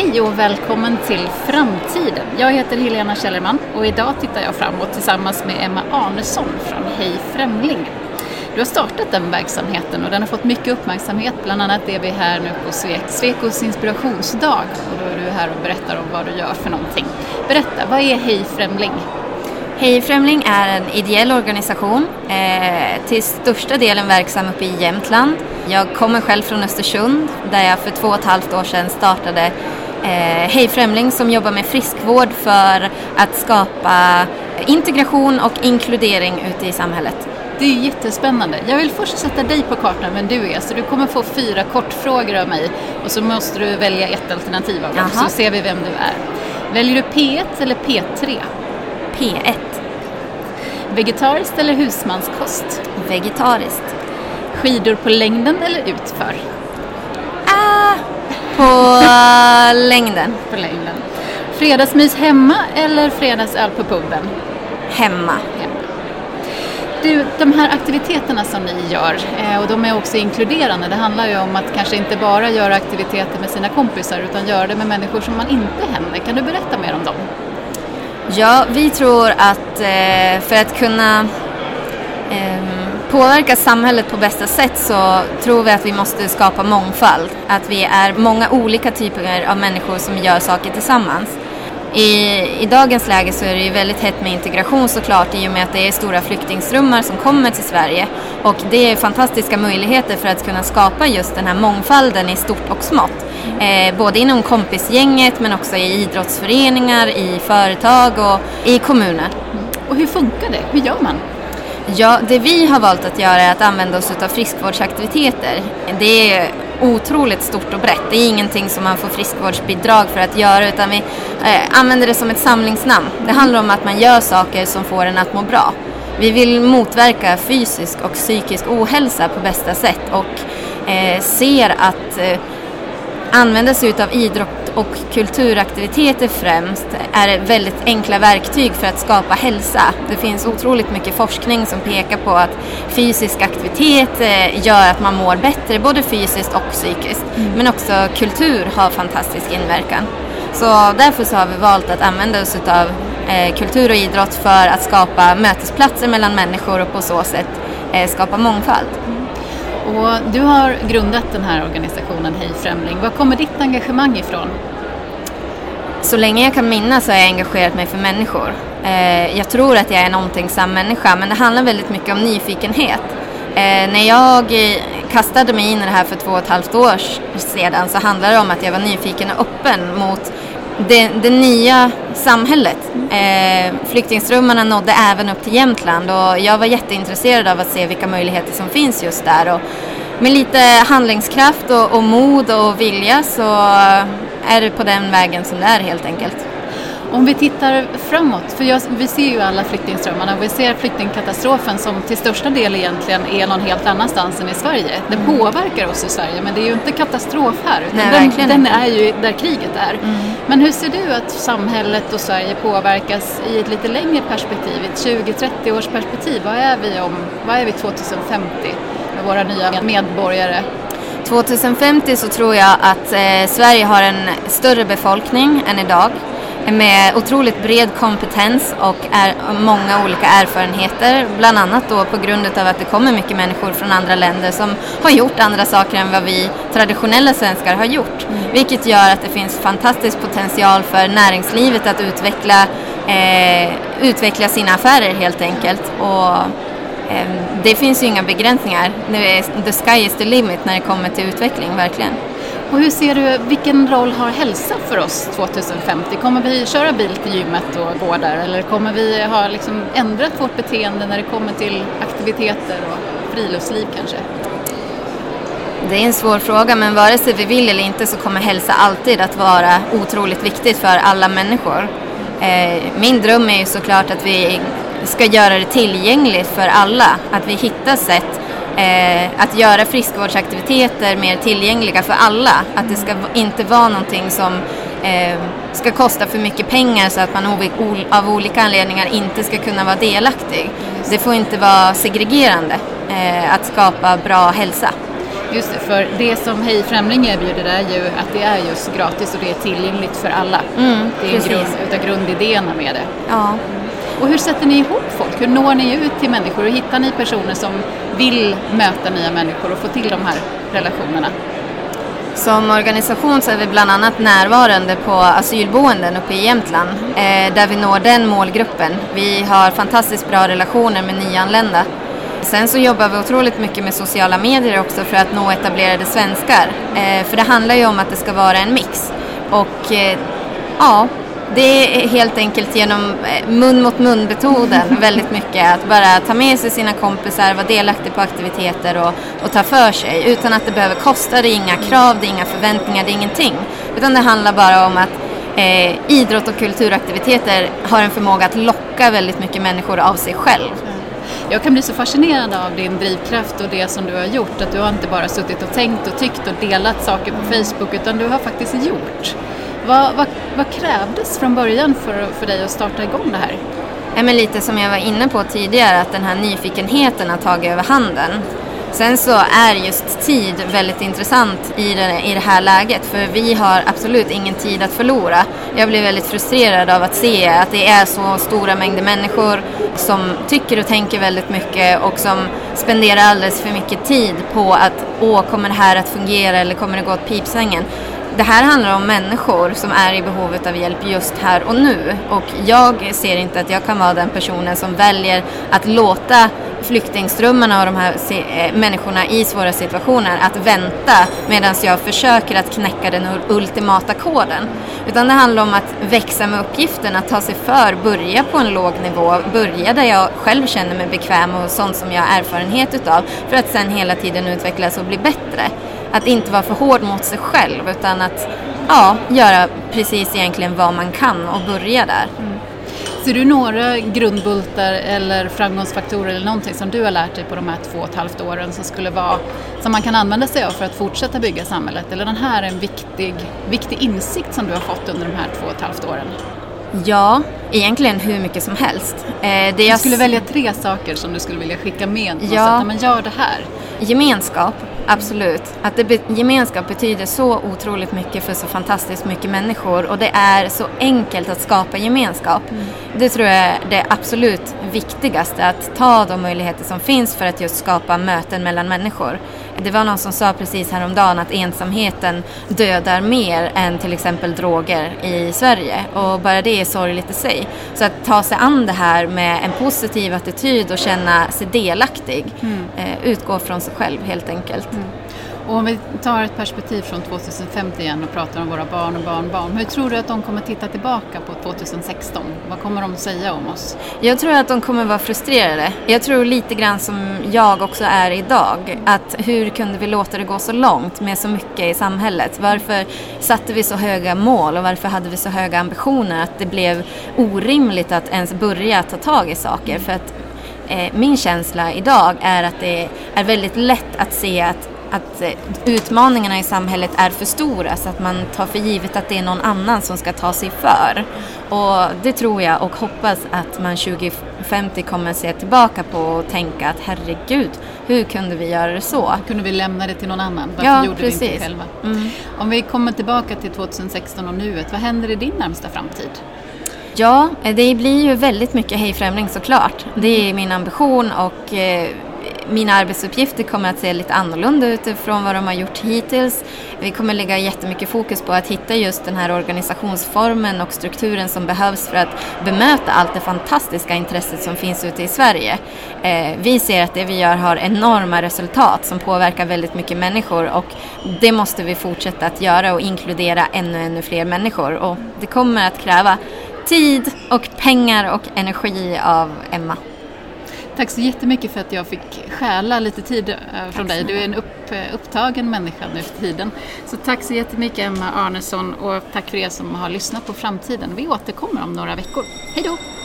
Hej och välkommen till Framtiden. Jag heter Helena Källerman och idag tittar jag framåt tillsammans med Emma Arnesson från Hej Främling. Du har startat den verksamheten och den har fått mycket uppmärksamhet. Bland annat är vi här nu på Svekos inspirationsdag och då är du här och berättar om vad du gör för någonting. Berätta, vad är Hej Främling? Hej Främling är en ideell organisation, eh, till största delen verksam uppe i Jämtland. Jag kommer själv från Östersund där jag för två och ett halvt år sedan startade eh, Hej Främling som jobbar med friskvård för att skapa integration och inkludering ute i samhället. Det är jättespännande. Jag vill först sätta dig på kartan vem du är. Så du kommer få fyra kortfrågor av mig och så måste du välja ett alternativ av dem så ser vi vem du är. Väljer du P1 eller P3? P1. Vegetariskt eller husmanskost? Vegetariskt. Skidor på längden eller utför? På längden. På längden. Fredagsmys hemma eller fredagsöl på puben? Hemma. Hemma. Du, de här aktiviteterna som ni gör, eh, och de är också inkluderande. Det handlar ju om att kanske inte bara göra aktiviteter med sina kompisar utan göra det med människor som man inte händer. Kan du berätta mer om dem? Ja, vi tror att eh, för att kunna eh, påverka samhället på bästa sätt så tror vi att vi måste skapa mångfald. Att vi är många olika typer av människor som gör saker tillsammans. I, I dagens läge så är det ju väldigt hett med integration såklart i och med att det är stora flyktingströmmar som kommer till Sverige. Och det är fantastiska möjligheter för att kunna skapa just den här mångfalden i stort och smått. Eh, både inom kompisgänget men också i idrottsföreningar, i företag och i kommuner. Och hur funkar det? Hur gör man? Ja, det vi har valt att göra är att använda oss av friskvårdsaktiviteter. Det är otroligt stort och brett. Det är ingenting som man får friskvårdsbidrag för att göra utan vi eh, använder det som ett samlingsnamn. Det handlar om att man gör saker som får en att må bra. Vi vill motverka fysisk och psykisk ohälsa på bästa sätt och eh, ser att eh, använda sig av idrott och kulturaktiviteter främst är väldigt enkla verktyg för att skapa hälsa. Det finns otroligt mycket forskning som pekar på att fysisk aktivitet eh, gör att man mår bättre både fysiskt och psykiskt. Mm. Men också kultur har fantastisk inverkan. Så därför så har vi valt att använda oss av eh, kultur och idrott för att skapa mötesplatser mellan människor och på så sätt eh, skapa mångfald. Och du har grundat den här organisationen Hej Främling. Var kommer ditt engagemang ifrån? Så länge jag kan minnas har jag engagerat mig för människor. Eh, jag tror att jag är en omtänksam människa men det handlar väldigt mycket om nyfikenhet. Eh, när jag eh, kastade mig in i det här för två och ett halvt år sedan så handlade det om att jag var nyfiken och öppen mot det, det nya samhället. Eh, flyktingströmmarna nådde även upp till Jämtland och jag var jätteintresserad av att se vilka möjligheter som finns just där. Och med lite handlingskraft och, och mod och vilja så är det på den vägen som det är helt enkelt. Om vi tittar framåt, för jag, vi ser ju alla flyktingströmmarna och vi ser flyktingkatastrofen som till största del egentligen är någon helt annanstans än i Sverige. Den mm. påverkar oss i Sverige men det är ju inte katastrof här utan Nej, den, den, är ju där kriget är. Mm. Men hur ser du att samhället och Sverige påverkas i ett lite längre perspektiv, ett 20-30 års perspektiv? Vad är vi om, vad är vi 2050 med våra nya medborgare? 2050 så tror jag att eh, Sverige har en större befolkning än idag med otroligt bred kompetens och är många olika erfarenheter. Bland annat då på grund av att det kommer mycket människor från andra länder som har gjort andra saker än vad vi traditionella svenskar har gjort. Mm. Vilket gör att det finns fantastisk potential för näringslivet att utveckla, eh, utveckla sina affärer helt enkelt. Och, eh, det finns ju inga begränsningar. The sky is the limit när det kommer till utveckling, verkligen. Och hur ser du, vilken roll har hälsa för oss 2050? Kommer vi köra bil till gymmet och gå där eller kommer vi ha liksom ändrat vårt beteende när det kommer till aktiviteter och friluftsliv kanske? Det är en svår fråga men vare sig vi vill eller inte så kommer hälsa alltid att vara otroligt viktigt för alla människor. Eh, min dröm är ju såklart att vi ska göra det tillgängligt för alla, att vi hittar sätt eh, att göra friskvårdsaktiviteter mer tillgängliga för alla. Att det ska inte vara någonting som eh, ska kosta för mycket pengar så att man av olika anledningar inte ska kunna vara delaktig. Det får inte vara segregerande eh, att skapa bra hälsa. Just det, för det som Hej Främling erbjuder är ju att det är just gratis och det är tillgängligt för alla. Mm, det är en precis. grund, utav grundidéerna med det. Ja. Och hur sätter ni ihop folk? Hur når ni ut till människor? Hur hittar ni personer som vill möta nya människor och få till de här relationerna? Som organisation så är vi bland annat närvarande på asylboenden uppe i Jämtland eh, där vi når den målgruppen. Vi har fantastiskt bra relationer med nyanlända. Sen så jobbar vi otroligt mycket med sociala medier också för att nå etablerade svenskar. Eh, för det handlar ju om att det ska vara en mix. Och eh, ja, det är helt enkelt genom eh, mun mot mun-metoden väldigt mycket. Att bara ta med sig sina kompisar, vara delaktig på aktiviteter och, och ta för sig. Utan att det behöver kosta, det är inga krav, det är inga förväntningar, det är ingenting. Utan det handlar bara om att eh, idrott och kulturaktiviteter har en förmåga att locka väldigt mycket människor av sig själv. Jag kan bli så fascinerad av din drivkraft och det som du har gjort. Att du har inte bara suttit och tänkt och tyckt och delat saker på Facebook utan du har faktiskt gjort. Vad, vad, vad krävdes från början för, för dig att starta igång det här? Ja, men lite som jag var inne på tidigare, att den här nyfikenheten har tagit över handen. Sen så är just tid väldigt intressant i det, i det här läget för vi har absolut ingen tid att förlora. Jag blir väldigt frustrerad av att se att det är så stora mängder människor som tycker och tänker väldigt mycket och som spenderar alldeles för mycket tid på att åh, kommer det här att fungera eller kommer det gå åt pipsvängen? Det här handlar om människor som är i behovet av hjälp just här och nu. Och jag ser inte att jag kan vara den personen som väljer att låta flyktingströmmarna och de här se- eh, människorna i svåra situationer att vänta medan jag försöker att knäcka den ultimata koden. Utan det handlar om att växa med uppgiften, att ta sig för, börja på en låg nivå, börja där jag själv känner mig bekväm och sånt som jag har erfarenhet utav för att sen hela tiden utvecklas och bli bättre. Att inte vara för hård mot sig själv utan att ja, göra precis egentligen vad man kan och börja där. Mm. Ser du några grundbultar eller framgångsfaktorer eller någonting som du har lärt dig på de här två och ett halvt åren som skulle vara som man kan använda sig av för att fortsätta bygga samhället? Eller den här är en viktig, viktig insikt som du har fått under de här två och ett halvt åren? Ja, egentligen hur mycket som helst. Eh, det du skulle välja tre saker som du skulle vilja skicka med. Ja. Sätt, men gör det här. Gemenskap, absolut. Att det be gemenskap betyder så otroligt mycket för så fantastiskt mycket människor och det är så enkelt att skapa gemenskap. Mm. Det tror jag är det absolut viktigaste, att ta de möjligheter som finns för att just skapa möten mellan människor. Det var någon som sa precis häromdagen att ensamheten dödar mer än till exempel droger i Sverige och bara det är sorgligt i sig. Så att ta sig an det här med en positiv attityd och känna sig delaktig, mm. eh, utgå från sig själv helt enkelt. Mm. Och om vi tar ett perspektiv från 2050 igen och pratar om våra barn och barnbarn. Hur tror du att de kommer titta tillbaka på 2016? Vad kommer de säga om oss? Jag tror att de kommer vara frustrerade. Jag tror lite grann som jag också är idag. Att hur kunde vi låta det gå så långt med så mycket i samhället? Varför satte vi så höga mål och varför hade vi så höga ambitioner att det blev orimligt att ens börja ta tag i saker? För att eh, min känsla idag är att det är väldigt lätt att se att att eh, utmaningarna i samhället är för stora så att man tar för givet att det är någon annan som ska ta sig för. Och det tror jag och hoppas att man 2050 kommer se tillbaka på och tänka att herregud, hur kunde vi göra det så? Kunde vi lämna det till någon annan? Varför ja, gjorde precis. vi inte själva? Mm. Om vi kommer tillbaka till 2016 och nuet, vad händer i din närmsta framtid? Ja, det blir ju väldigt mycket Hej Främling såklart. Det är min ambition och eh, mina arbetsuppgifter kommer att se lite annorlunda utifrån vad de har gjort hittills. Vi kommer lägga jättemycket fokus på att hitta just den här organisationsformen och strukturen som behövs för att bemöta allt det fantastiska intresset som finns ute i Sverige. Eh, vi ser att det vi gör har enorma resultat som påverkar väldigt mycket människor och det måste vi fortsätta att göra och inkludera ännu, ännu fler människor och det kommer att kräva tid och pengar och energi av Emma. Tack så jättemycket för att jag fick stjäla lite tid eh, från dig. Du är en upp, eh, upptagen människa nu för tiden. Så tack så jättemycket Emma Arnesson och tack för er som har lyssnat på Framtiden. Vi återkommer om några veckor. Hej då!